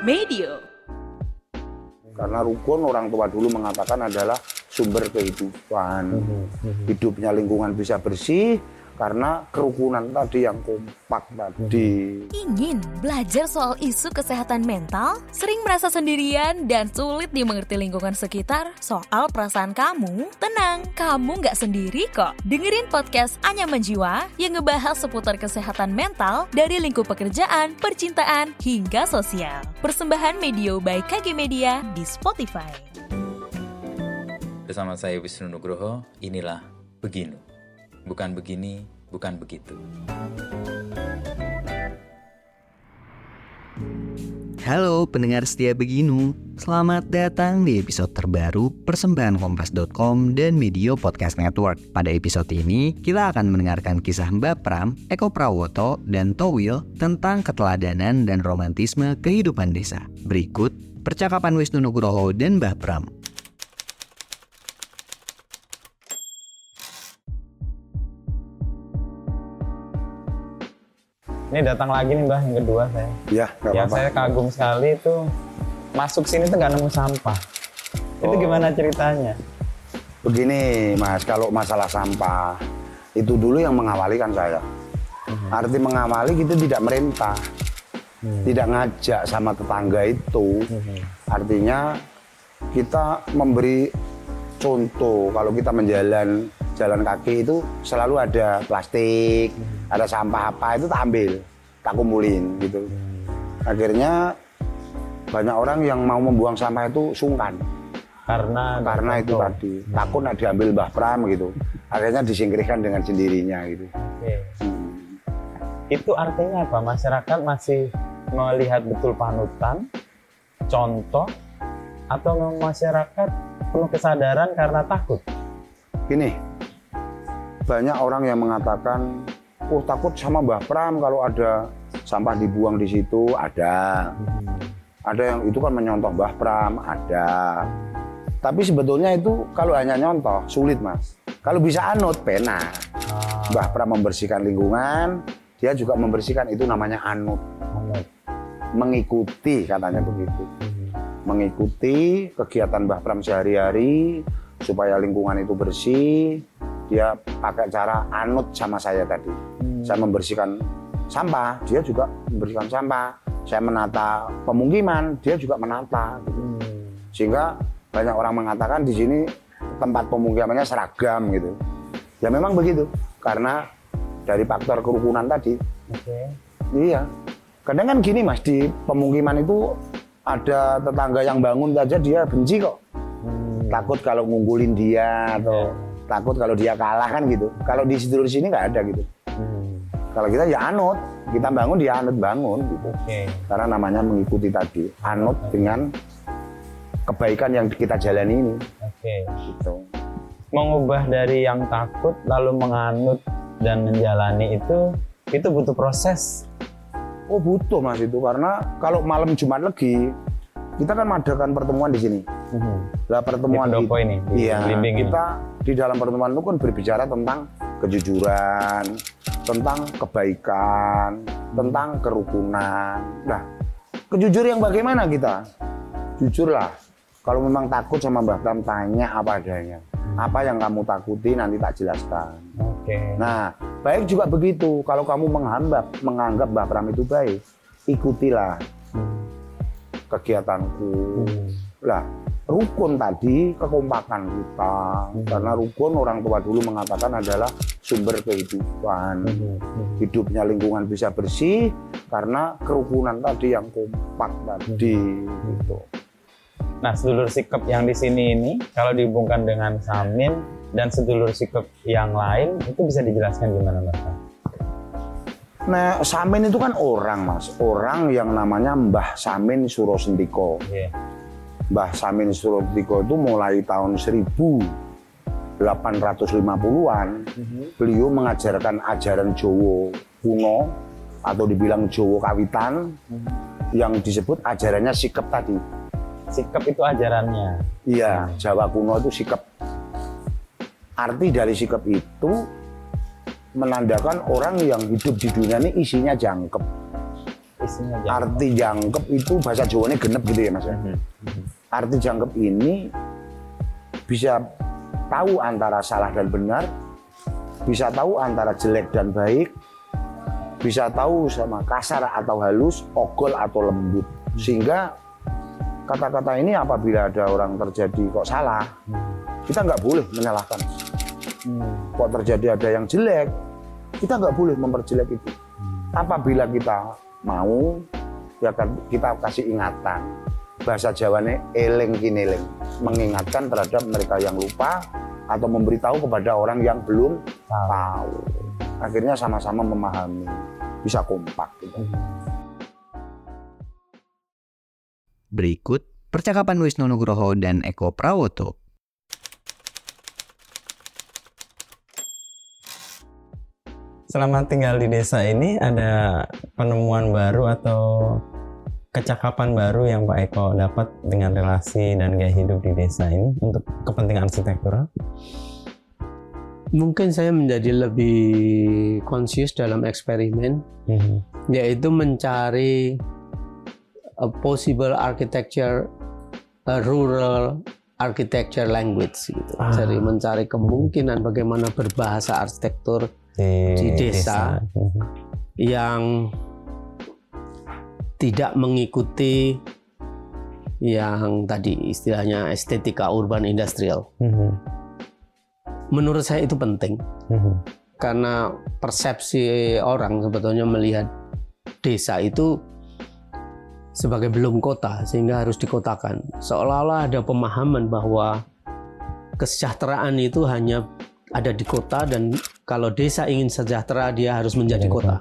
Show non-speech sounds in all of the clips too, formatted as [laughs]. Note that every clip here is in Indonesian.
Medio. Karena rukun orang tua dulu mengatakan adalah sumber kehidupan. Hidupnya lingkungan bisa bersih karena kerukunan tadi yang kompak tadi. Ingin belajar soal isu kesehatan mental? Sering merasa sendirian dan sulit dimengerti lingkungan sekitar soal perasaan kamu? Tenang, kamu nggak sendiri kok. Dengerin podcast Anya Menjiwa yang ngebahas seputar kesehatan mental dari lingkup pekerjaan, percintaan, hingga sosial. Persembahan Medio by KG Media di Spotify. Bersama saya Wisnu Nugroho, inilah Beginu. Bukan begini, bukan begitu. Halo pendengar setia Beginu, selamat datang di episode terbaru persembahan kompas.com dan Medio Podcast Network. Pada episode ini, kita akan mendengarkan kisah Mbak Pram, Eko Prawoto, dan Towil tentang keteladanan dan romantisme kehidupan desa. Berikut percakapan Wisnu Nugroho dan Mbah Pram. Ini datang lagi nih mbah yang kedua saya. Ya, nggak Yang apa-apa. saya kagum sekali itu masuk sini tuh nggak nemu sampah. Itu Oh. gimana ceritanya? Begini, Mas, kalau masalah sampah itu dulu yang mengawali kan saya. Arti mengawali itu tidak merintah, tidak ngajak sama tetangga itu. Artinya kita memberi contoh kalau kita menjalan jalan kaki itu selalu ada plastik, ada sampah apa itu tak ambil, tak kumpulin gitu. Akhirnya banyak orang yang mau membuang sampah itu sungkan Karena karena itu contoh. tadi takut nak diambil Mbah Pram gitu. Akhirnya disingkirkan dengan sendirinya gitu. Oke. Hmm. Itu artinya apa? Masyarakat masih melihat betul panutan, contoh, atau masyarakat penuh kesadaran karena takut? Gini, banyak orang yang mengatakan, oh takut sama Mbah Pram kalau ada sampah dibuang di situ ada. Ada yang itu kan menyontoh Mbah Pram, ada. Tapi sebetulnya itu kalau hanya nyontoh sulit mas. Kalau bisa anut pena. Ah, Mbah Pram membersihkan lingkungan, dia juga membersihkan itu namanya anut. Mengikuti katanya begitu. Mengikuti kegiatan Mbah Pram sehari-hari supaya lingkungan itu bersih. Dia pakai cara anut sama saya tadi. Hmm. Saya membersihkan sampah, dia juga membersihkan sampah. Saya menata pemukiman, dia juga menata. gitu. Hmm. Sehingga banyak orang mengatakan di sini tempat pemukimannya seragam gitu. Ya memang begitu, karena dari faktor kerukunan tadi. Oke. Iya. Kadang kan gini mas, di pemukiman itu ada tetangga yang bangun saja dia benci kok. Hmm. Takut kalau ngunggulin dia atau takut kalau dia kalah kan gitu. Kalau di situ di sini nggak ada gitu. Hmm. Kalau kita ya anut, kita bangun dia anut bangun gitu. Oke. Karena namanya mengikuti tadi, anut dengan kebaikan yang kita jalani ini. Oke. Gitu. mengubah dari yang takut lalu menganut dan menjalani itu itu butuh proses. Oh butuh mas itu karena kalau malam Jumat Legi kita kan mengadakan pertemuan di sini. Lah pertemuan Di pendopo ini, iya, kita di dalam pertemuan itu kan berbicara tentang kejujuran, tentang kebaikan, tentang kerukunan. Nah, kejujur yang bagaimana kita? Jujurlah. Kalau memang takut sama Mbah Pram tanya apa adanya. Apa yang kamu takuti nanti tak jelaskan. Oke. Nah, baik juga begitu. Kalau kamu menganggap menganggap Mbah Pram itu baik, ikutilah Hmm. kegiatanku. Hmm. Lah, rukun tadi kekompakan kita. Karena rukun orang tua dulu mengatakan adalah sumber kehidupan. Hmm. Hmm. Hidupnya lingkungan bisa bersih karena kerukunan tadi yang kompak tadi gitu. Nah, sedulur sikap yang di sini ini kalau dihubungkan dengan Samin dan sedulur sikap yang lain itu bisa dijelaskan gimana, Mbak? Nah, Samin itu kan orang, Mas. Orang yang namanya Mbah Samin Suro Sentiko. Mbah Samin Suro Sentiko itu mulai tahun 1850-an beliau mengajarkan ajaran Jowo kuno atau dibilang Jowo kawitan yang disebut ajarannya sikap tadi. Sikap itu ajarannya. Iya, Jawa kuno itu sikap. Arti dari sikap itu menandakan orang yang hidup di dunia ini isinya jangkep. isinya jangkep? Arti jangkep itu bahasa Jawanya genep gitu ya mas ya. Mhm. Arti jangkep ini bisa tahu antara salah dan benar, bisa tahu antara jelek dan baik, bisa tahu sama kasar atau halus, ogol atau lembut. Sehingga kata-kata ini apabila ada orang terjadi kok salah, kita nggak boleh menyalahkan. Hmm. Kok terjadi ada yang jelek, kita nggak boleh memperjelek itu. Apabila kita mau, ya kan kita kasih ingatan. Bahasa Jawanya eling kineling, mengingatkan terhadap mereka yang lupa atau memberitahu kepada orang yang belum tahu. Akhirnya sama-sama memahami, bisa kompak. Gitu. Berikut percakapan Wisnu Nugroho dan Eko Prawoto. Selama tinggal di desa ini ada penemuan baru atau kecakapan baru yang Pak Eko dapat dengan relasi dan gaya hidup di desa ini untuk kepentingan arsitektural? Mungkin saya menjadi lebih konsius dalam eksperimen, Mhm. yaitu mencari a possible architecture, a rural architecture language gitu. Ah. Jadi mencari kemungkinan bagaimana berbahasa arsitektur Di, Di desa. Mhm. yang tidak mengikuti yang tadi istilahnya estetika urban industrial. Mhm. Menurut saya itu penting. Mhm. karena persepsi orang sebetulnya melihat desa itu sebagai belum kota sehingga harus dikotakan seolah-olah ada pemahaman bahwa kesejahteraan itu hanya ada di kota dan kalau desa ingin sejahtera dia harus menjadi kota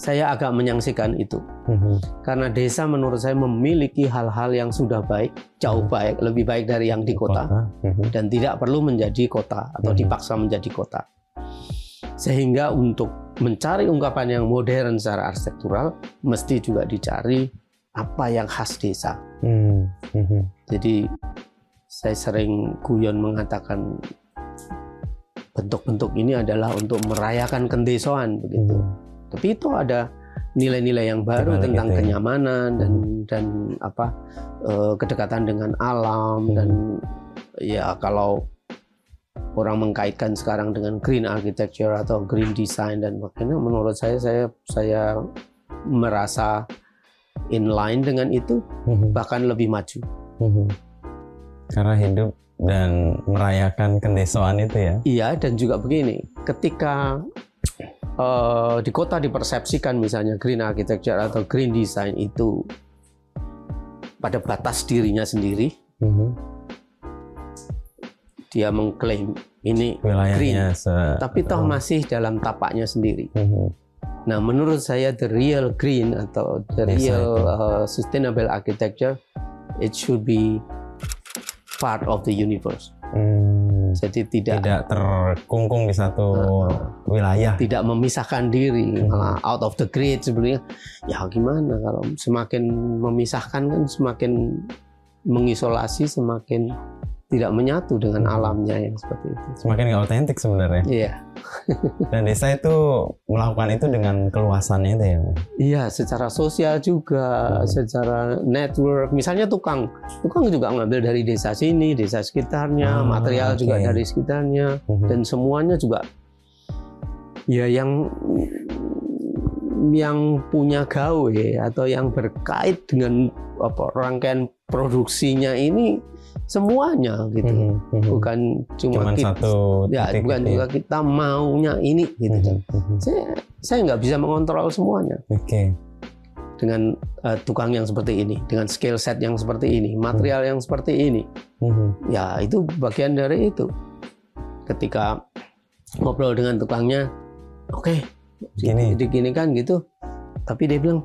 saya agak menyaksikan itu Mhm. karena desa menurut saya memiliki hal-hal yang sudah baik jauh baik lebih baik dari yang di kota Mhm. dan tidak perlu menjadi kota atau Mhm. dipaksa menjadi kota. Sehingga untuk mencari ungkapan yang modern secara arsitektural mesti juga dicari apa yang khas desa. Mhm. Mhm. Jadi saya sering guyon mengatakan bentuk-bentuk ini adalah untuk merayakan kendesoan begitu. Mhm. Tapi itu ada nilai-nilai yang baru tentang itu ya. kenyamanan dan dan apa eh, kedekatan dengan alam Hmm. dan ya kalau orang mengkaitkan sekarang dengan green architecture atau green design dan makanya menurut saya saya saya merasa in line dengan itu Mhm. bahkan lebih maju. Mhm. Karena hidup dan merayakan kendesoan itu ya. Iya dan juga begini, ketika eh, di kota dipersepsikan misalnya green architecture atau green design itu pada batas dirinya sendiri, Mhm. dia mengklaim ini Wilayahnya se tapi toh masih dalam tapaknya sendiri. Mhm. Nah, menurut saya the real green atau the real uh, sustainable architecture it should be part of the universe. Hmm. Jadi tidak tidak terkungkung di satu Uh, wilayah. tidak memisahkan diri Hmm. malah out of the grid sebenarnya ya gimana kalau semakin memisahkan kan semakin mengisolasi semakin tidak menyatu dengan Hmm. alamnya yang seperti itu Semakin nggak otentik sebenarnya. iya [laughs] Dan desa itu melakukan itu dengan keluasannya itu ya. Iya secara sosial juga Hmm. secara network misalnya tukang tukang juga ngambil dari desa sini desa sekitarnya Ah, material juga oke. dari sekitarnya Mhm. dan semuanya juga ya yang yang punya gawe atau yang berkait dengan apa rangkaian produksinya ini semuanya gitu Mhm. Mhm. bukan cuma Cuman kita satu ya titik bukan gitu juga kita maunya ini gitu Mhm. Mhm. saya saya nggak bisa mengontrol semuanya Oke. dengan eh, tukang yang seperti ini dengan skill set yang seperti ini material yang seperti ini Mhm. ya itu bagian dari itu ketika ngobrol dengan tukangnya oke Gini. gini kan gitu tapi dia bilang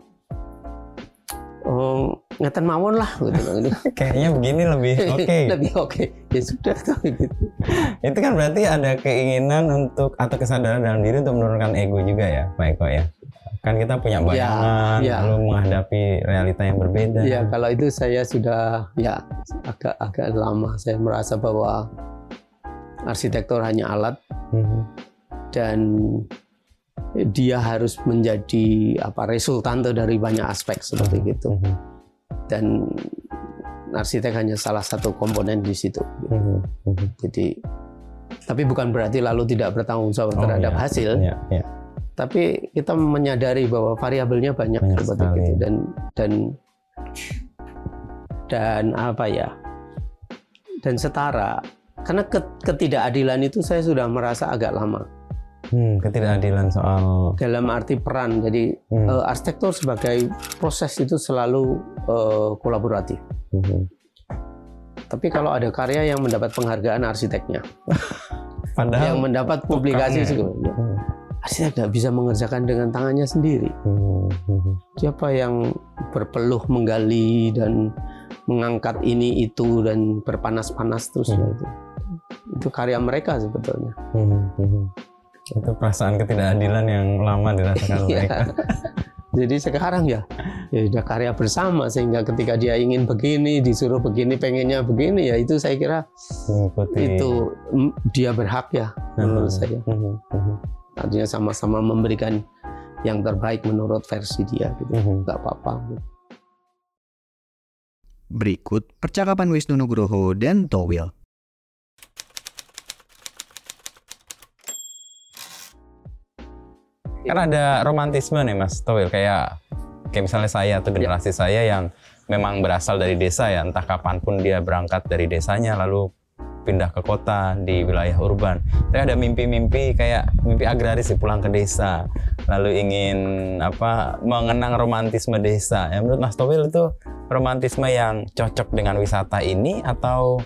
oh ngeten mawon lah gitu, [laughs] Kayaknya begini lebih [laughs] oke. lebih oke ya sudah tuh gitu Itu kan berarti ada keinginan untuk atau kesadaran dalam diri untuk menurunkan ego juga ya, Pak Eko ya. Kan kita punya bayangan, ya. lalu menghadapi realita yang berbeda. ya kalau itu saya sudah ya agak agak lama saya merasa bahwa arsitektur hanya alat Mhm. dan dia harus menjadi apa resultante dari banyak aspek seperti gitu Mhm. dan arsitek hanya salah satu komponen di situ. Mhm. jadi tapi bukan berarti lalu tidak bertanggung jawab Oh, terhadap iya. hasil Iya, iya. tapi kita menyadari bahwa variabelnya banyak, Banyak seperti sekali. itu dan dan dan apa ya dan setara karena ke- ketidakadilan itu saya sudah merasa agak lama Hmm, ketidakadilan soal dalam arti peran jadi Hmm. eh, arsitektur sebagai proses itu selalu eh, kolaboratif Mhm. tapi kalau ada karya yang mendapat penghargaan arsiteknya [laughs] padahal yang mendapat publikasi juga Hmm. arsitek nggak bisa mengerjakan dengan tangannya sendiri Mhm. Mhm. siapa yang berpeluh menggali dan mengangkat ini itu dan berpanas-panas terus Hmm. itu itu karya mereka sebetulnya Mhm. Mhm. Itu perasaan ketidakadilan yang lama dirasakan Iya. mereka [laughs] jadi sekarang ya ya sudah karya bersama sehingga ketika dia ingin begini disuruh begini pengennya begini ya itu saya kira mengikuti itu mm, dia berhak ya menurut Mhm. saya Mhm. Mhm. artinya sama-sama memberikan yang terbaik menurut versi dia gitu Mhm. nggak apa-apa Berikut percakapan Wisnu Nugroho dan Towil. Kan ada romantisme nih Mas Towil kayak kayak misalnya saya atau generasi saya yang memang berasal dari desa ya. Entah kapan pun dia berangkat dari desanya lalu pindah ke kota di wilayah urban. Tapi ada mimpi-mimpi kayak mimpi agraris sih pulang ke desa. Lalu ingin apa mengenang romantisme desa. Ya menurut Mas Towil itu romantisme yang cocok dengan wisata ini atau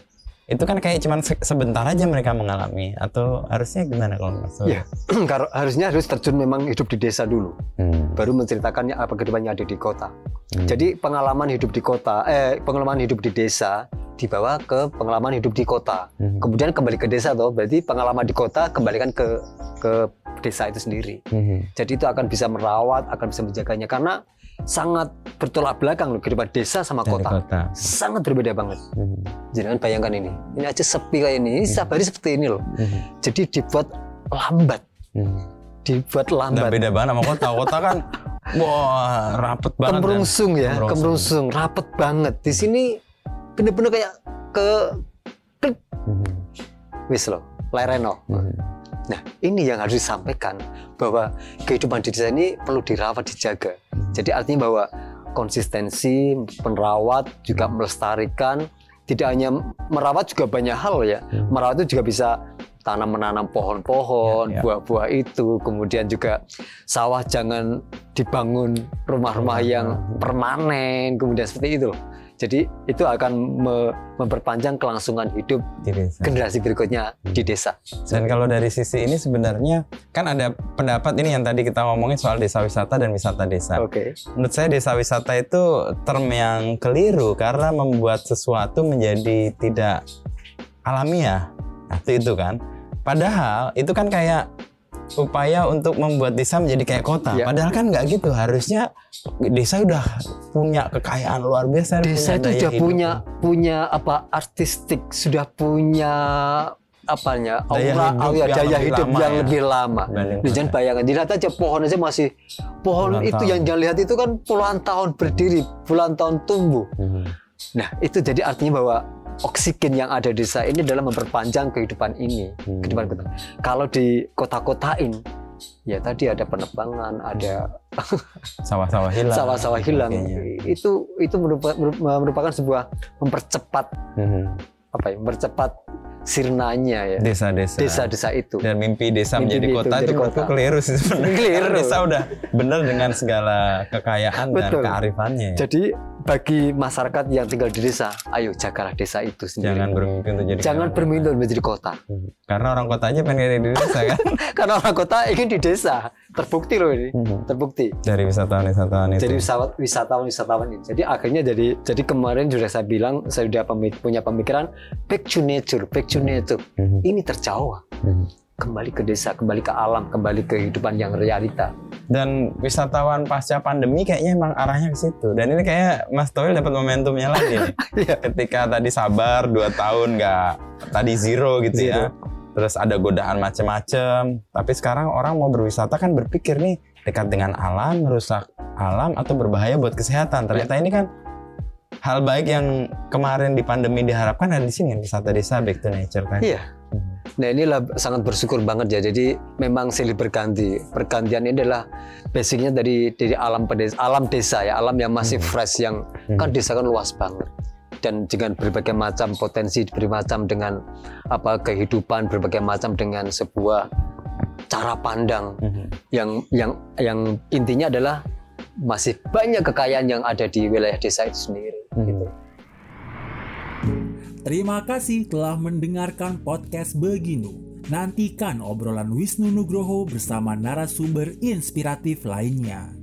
itu kan kayak cuman se- sebentar aja mereka mengalami atau harusnya gimana kalau Mas. [clears throat] Kalau harusnya harus terjun memang hidup di desa dulu, Hmm. baru menceritakannya apa kehidupan yang ada di kota. Hmm. Jadi pengalaman hidup di kota, eh pengalaman hidup di desa dibawa ke pengalaman hidup di kota. Hmm. Kemudian kembali ke desa toh, berarti pengalaman di kota kembalikan ke ke desa itu sendiri. Hmm. Jadi itu akan bisa merawat, akan bisa menjaganya karena sangat bertolak belakang loh kehidupan desa sama Dari kota. kota. Sangat berbeda banget. Hmm. Jangan bayangkan ini. Ini aja sepi kayak ini. Ini setiap hari seperti ini loh. Hmm. Jadi dibuat lambat, Hmm. dibuat Nah, lambat. beda banget sama kota. Kota kan [laughs] wah rapet banget. kan. Kemrungsung ya, Kemrungsung. kemrungsung, rapet banget. Di sini bener-bener kayak ke Hmm. wis loh, lereno. Hmm. Nah, ini yang harus disampaikan bahwa kehidupan di desa ini perlu dirawat, dijaga. Hmm. Jadi artinya bahwa konsistensi, penerawat, juga melestarikan, tidak hanya merawat juga banyak hal ya. Hmm. Merawat itu juga bisa tanam menanam pohon-pohon, Ya, ya. buah-buah itu, kemudian juga sawah jangan dibangun rumah-rumah yang Rumah. permanen, kemudian seperti itu. loh. Jadi itu akan me- memperpanjang kelangsungan hidup Di desa. generasi berikutnya di desa. Dan kalau dari sisi ini sebenarnya kan ada pendapat ini yang tadi kita ngomongin soal desa wisata dan wisata desa. Oke. Menurut saya desa wisata itu term yang keliru karena membuat sesuatu menjadi tidak alamiah. Nah, itu itu kan. Padahal itu kan kayak upaya untuk membuat desa menjadi kayak kota. Ya. Padahal kan nggak gitu. Harusnya desa udah punya kekayaan luar biasa. Desa itu daya sudah hidup. punya punya apa artistik, sudah punya apanya Daya aura, hidup aura, yang daya lebih hidup lama yang ya. lebih lama. Lu kota. jangan bayangkan, dilihat aja pohon aja masih pohon Puluhan itu tahun. yang jangan lihat itu kan puluhan tahun berdiri, puluhan tahun tumbuh. Hmm. Nah itu jadi artinya bahwa oksigen yang ada di desa ini adalah memperpanjang kehidupan ini, Hmm. kehidupan kota. Kalau di kota-kotain, ya tadi ada penebangan, ada [laughs] Sawah-sawah hilang. sawah-sawah hilang. Sebagainya. Itu itu merupa- merupakan sebuah mempercepat Hmm. apa ya, mempercepat sirnanya ya Desa-desa. desa-desa itu. dan mimpi desa Mimpi menjadi itu kota itu menurutku kota. keliru sih sebenarnya. Keliru. Desa udah benar dengan segala kekayaan dan Betul. kearifannya. ya. Jadi bagi masyarakat yang tinggal di desa, ayo jagalah desa itu sendiri. Jangan bermimpi untuk jadi Jangan bermimpi untuk menjadi kota. Karena orang kota aja pengen di desa kan. [laughs] Karena orang kota ingin di desa. Terbukti loh ini. Hmm. Terbukti. Dari wisatawan-wisatawan itu. Jadi wisatawan wisatawan ini. Jadi akhirnya jadi jadi kemarin sudah saya bilang saya sudah punya pemikiran back to nature, back to nature. Hmm. Ini terjauh. Hmm. Kembali ke desa, kembali ke alam, kembali ke kehidupan yang realita. Dan wisatawan pasca pandemi kayaknya emang arahnya ke situ. Dan ini kayak Mas Toil dapat momentumnya lagi. [laughs] Iya. Ketika tadi sabar 2 tahun nggak tadi zero gitu ya. Zero. terus ada godaan macem-macem. Tapi sekarang orang mau berwisata kan berpikir nih dekat dengan alam, merusak alam atau berbahaya buat kesehatan. Ternyata ini kan hal baik yang kemarin di pandemi diharapkan ada di sini wisata desa back to nature kan. Iya. Nah inilah sangat bersyukur banget ya. Jadi memang silih berganti. Pergantian ini adalah basicnya dari dari alam pedes, alam desa ya, alam yang masih fresh yang kan desa kan luas banget dan dengan berbagai macam potensi, berbagai macam dengan apa kehidupan, berbagai macam dengan sebuah cara pandang yang yang yang intinya adalah masih banyak kekayaan yang ada di wilayah desa itu sendiri. Gitu. Terima kasih telah mendengarkan podcast Beginu. Nantikan obrolan Wisnu Nugroho bersama narasumber inspiratif lainnya.